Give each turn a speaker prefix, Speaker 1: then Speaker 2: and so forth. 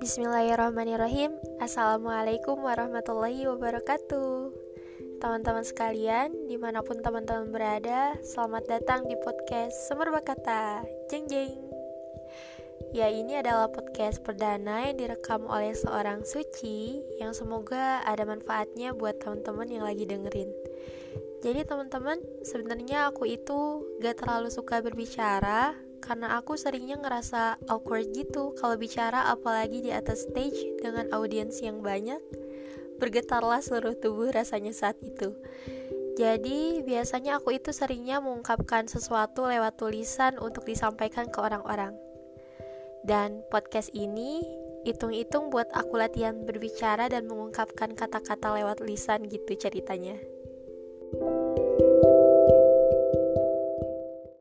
Speaker 1: Bismillahirrahmanirrahim. Assalamualaikum warahmatullahi wabarakatuh. Teman-teman sekalian, di mana pun teman-teman berada Selamat datang di podcast Semerbak Kata Jeng jeng. Ya ini adalah podcast perdana yang direkam oleh seorang Suci Yang semoga ada manfaatnya buat teman-teman yang lagi dengerin. Jadi teman-teman, sebenarnya aku itu gak terlalu suka berbicara karena aku seringnya ngerasa awkward gitu kalau bicara apalagi di atas stage dengan audiens yang banyak. Bergetarlah seluruh tubuh rasanya saat itu. Jadi biasanya aku itu seringnya mengungkapkan sesuatu lewat tulisan untuk disampaikan ke orang-orang. Dan podcast ini hitung-hitung buat aku latihan berbicara dan mengungkapkan kata-kata lewat lisan gitu ceritanya.